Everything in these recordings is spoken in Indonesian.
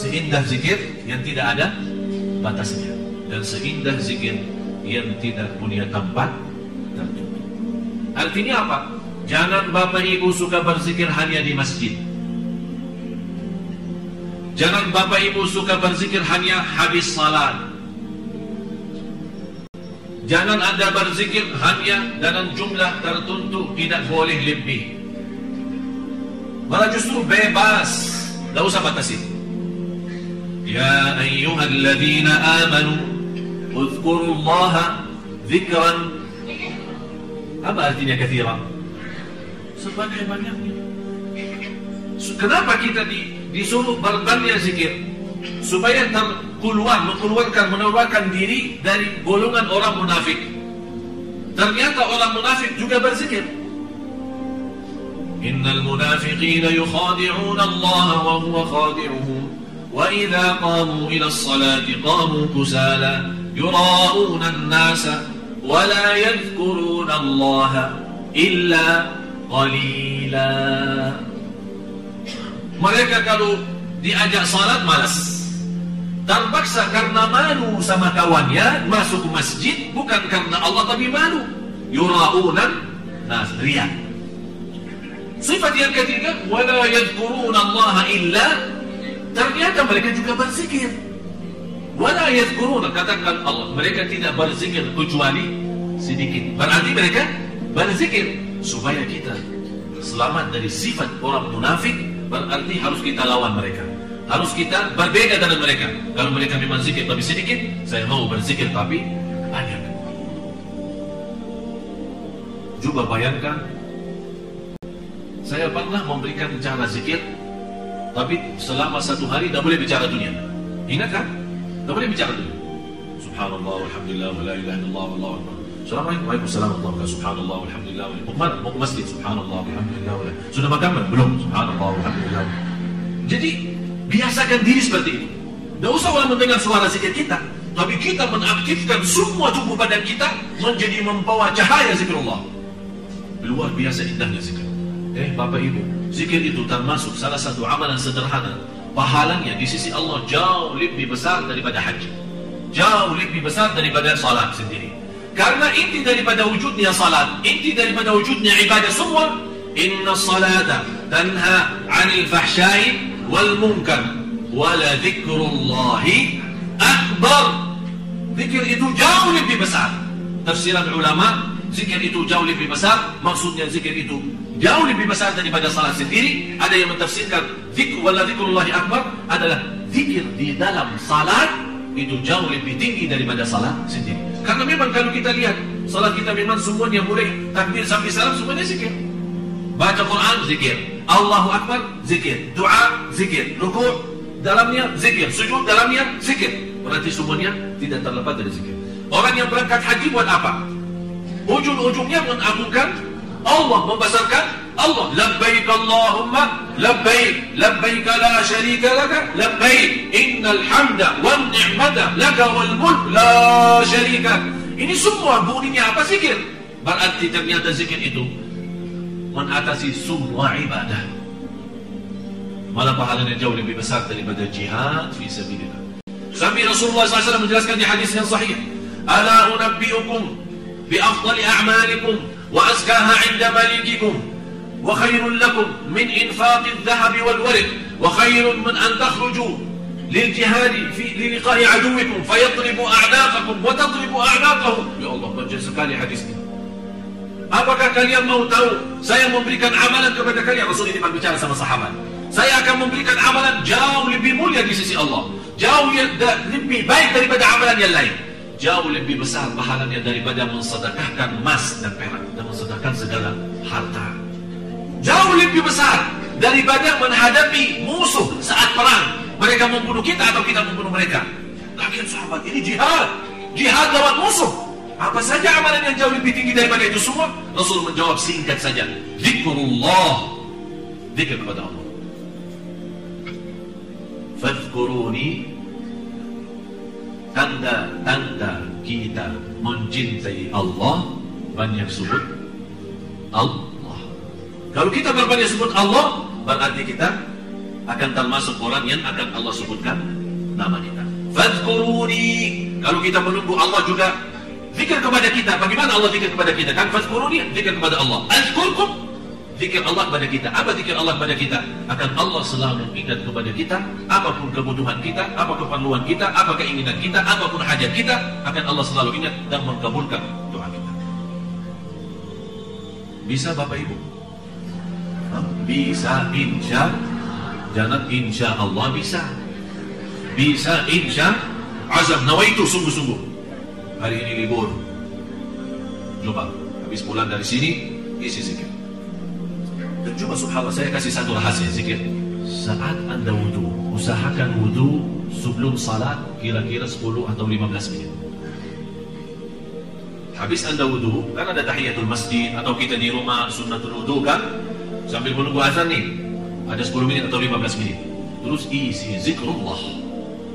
Seindah zikir yang tidak ada batasnya dan seindah zikir yang tidak punya tempat. Artinya apa? Jangan Bapak Ibu suka berzikir hanya di masjid. Jangan Bapak Ibu suka berzikir hanya habis salat. Jangan Anda berzikir hanya dalam jumlah tertentu, tidak boleh lebih. Malah justru bebas, tidak usah batasi. Ya ayyuhalladzina amanu Uzkurullaha Zikran Apa artinya kathiran? Sebanyak-banyaknya Kenapa kita di, disuruh berbanyak zikir? Supaya terkeluar, mengeluarkan, mengeluarkan diri dari golongan orang munafik. Ternyata orang munafik juga berzikir. Innal munafiqina yukhadi'una Allah wa huwa khadi'uhum. Qamu ila as-salati qamu kusala yura'una an-nasa wa la yadhkuruna Allah illa qalila. Mereka kalau diajak salat malas. Terpaksa karena malu sama kawannya masuk masjid bukan karena Allah tapi malu. Yura'unan nas riya. Sifat yang ketiga wala yadhkuruna Allah illa ternyata mereka juga berzikir. Wala yadhkuruna katakan Allah mereka tidak berzikir kecuali sedikit. Berarti mereka berzikir supaya kita selamat dari sifat orang munafik berarti harus kita lawan mereka. Harus kita berbeda dengan mereka. Kalau mereka memang zikir tapi sedikit, saya mau berzikir tapi banyak. Coba bayangkan, saya pernah memberikan cara zikir, tapi selama satu hari tidak boleh bicara dunia. Ingat kan? Tidak boleh bicara dunia. Subhanallah, Alhamdulillah, wa la ilaha illallah, wallahu akbar. Assalamualaikum warahmatullahi wabarakatuh. Subhanallah, Alhamdulillah. Mau ke mana? Mau masjid. Subhanallah, Alhamdulillah. Sudah makan belum? Subhanallah, Alhamdulillah. Jadi biasakan diri seperti itu. Tidak usah orang mendengar suara zikir kita, tapi kita mengaktifkan semua tubuh badan kita menjadi membawa cahaya zikrullah. Luar biasa indahnya zikir. Eh, Bapak Ibu, zikir itu termasuk salah satu amalan sederhana. Pahalanya di sisi Allah jauh lebih besar daripada haji. Jauh lebih besar daripada salat sendiri. Karena inti daripada wujudnya salat, inti daripada wujudnya ibadah semua, inna salata tanha 'anil fahsya'i wal munkar wala dzikrullahi akbar. Zikir itu jauh lebih besar. Tafsiran ulama, zikir itu jauh lebih besar, maksudnya zikir itu jauh lebih besar daripada salat sendiri. Ada yang mentafsirkan zikr wala dzikrullahi akbar adalah zikir di dalam salat itu jauh lebih tinggi daripada salat sendiri. Karena memang kalau kita lihat salat kita memang semuanya boleh takbir sampai salam semuanya zikir. Baca Quran zikir, Allahu Akbar zikir, doa zikir, ruku dalamnya zikir, sujud dalamnya zikir. Berarti semuanya tidak terlepas dari zikir. Orang yang berangkat haji buat apa? Ujung-ujungnya mengagungkan Allah, membesarkan Allah. Labbaik Allahumma labbaik, labbaik la syarika laka, labbaik. Innal hamda wan ni'mata laka wal mulk la syarika. Ini semua bunyinya apa zikir? Berarti ternyata zikir itu mengatasi semua ibadah. Malah pahalanya jauh lebih besar daripada jihad fi sabilillah. Sampai Rasulullah SAW menjelaskan di hadis yang sahih, "Ala unabbiukum 'inda malikikum wa khairun lakum min infaqi adh-dhahab wal warq wa khairun min an takhruju للجهاد في للقاء عدوكم فيضرب أعناقكم وتضرب أعناقهم يا الله banyak sekali hadis ini Apakah kalian mau tahu saya memberikan amalan kepada kalian Rasul ini berbicara sama sahabat saya akan memberikan amalan jauh lebih mulia di sisi Allah jauh lebih baik daripada amalan yang lain jauh lebih besar pahalanya daripada mensedekahkan emas dan perak dan mensedekahkan segala harta. Jauh lebih besar daripada menghadapi musuh saat perang. Mereka membunuh kita atau kita membunuh mereka. Lakin sahabat ini jihad. Jihad lawan musuh. Apa saja amalan yang jauh lebih tinggi daripada itu semua? Rasul menjawab singkat saja. Zikrullah zikir kepada Allah. Fadhkuruni tanda-tanda kita mencintai Allah banyak sebut Allah kalau kita berbanyak sebut Allah berarti kita akan termasuk orang yang akan Allah sebutkan nama kita. Fadkuruni. Kalau kita menunggu Allah juga zikir kepada kita. Bagaimana Allah zikir kepada kita? Kan fadkuruni zikir kepada Allah. Azkurkum zikir Allah kepada kita. Apa zikir Allah kepada kita? Akan Allah selalu ingat kepada kita, apa pun kebutuhan kita, apa keperluan kita, apa keinginan kita, apa pun hajat kita, akan Allah selalu ingat dan mengabulkan doa kita. Bisa Bapak Ibu? Bisa insya Jangan insya Allah bisa Bisa insya Azam nawaitu sungguh-sungguh Hari ini libur Coba Habis pulang dari sini Isi zikir dan subhanallah saya kasih satu rahasia zikir. Saat anda wudhu, usahakan wudhu sebelum salat kira-kira 10 atau 15 menit. Habis anda wudhu, kan ada tahiyatul masjid atau kita di rumah sunnatul wudhu kan? Sambil menunggu azan nih, ada 10 menit atau 15 menit. Terus isi zikrullah.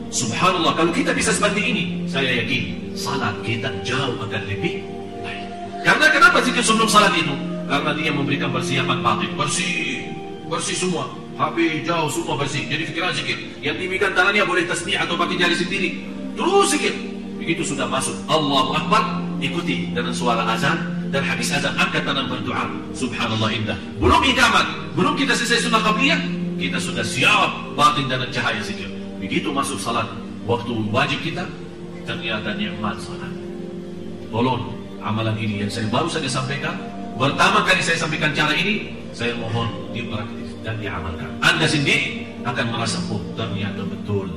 Subhanallah, kalau kita bisa seperti ini, saya yakin salat kita jauh akan lebih baik. Karena kenapa zikir sebelum salat itu? Karena dia memberikan persiapan batin. Bersih. Bersih semua. HP jauh semua bersih. Jadi fikiran zikir. Yang dimikan tangannya boleh tasbih atau pakai jari sendiri. Terus zikir. Begitu sudah masuk. Allahu Akbar. Ikuti dengan suara azan. Dan habis azan angkat tangan berdoa. Subhanallah indah. Belum ikamat. Belum kita selesai sunnah qabliyah. Kita sudah siap batin dan cahaya zikir. Begitu masuk salat. Waktu wajib kita. Ternyata nikmat salat. Tolong amalan ini yang saya baru saja sampaikan Pertama kali saya sampaikan cara ini, saya mohon dipraktis dan diamalkan. Anda sendiri akan merasa, oh ternyata betul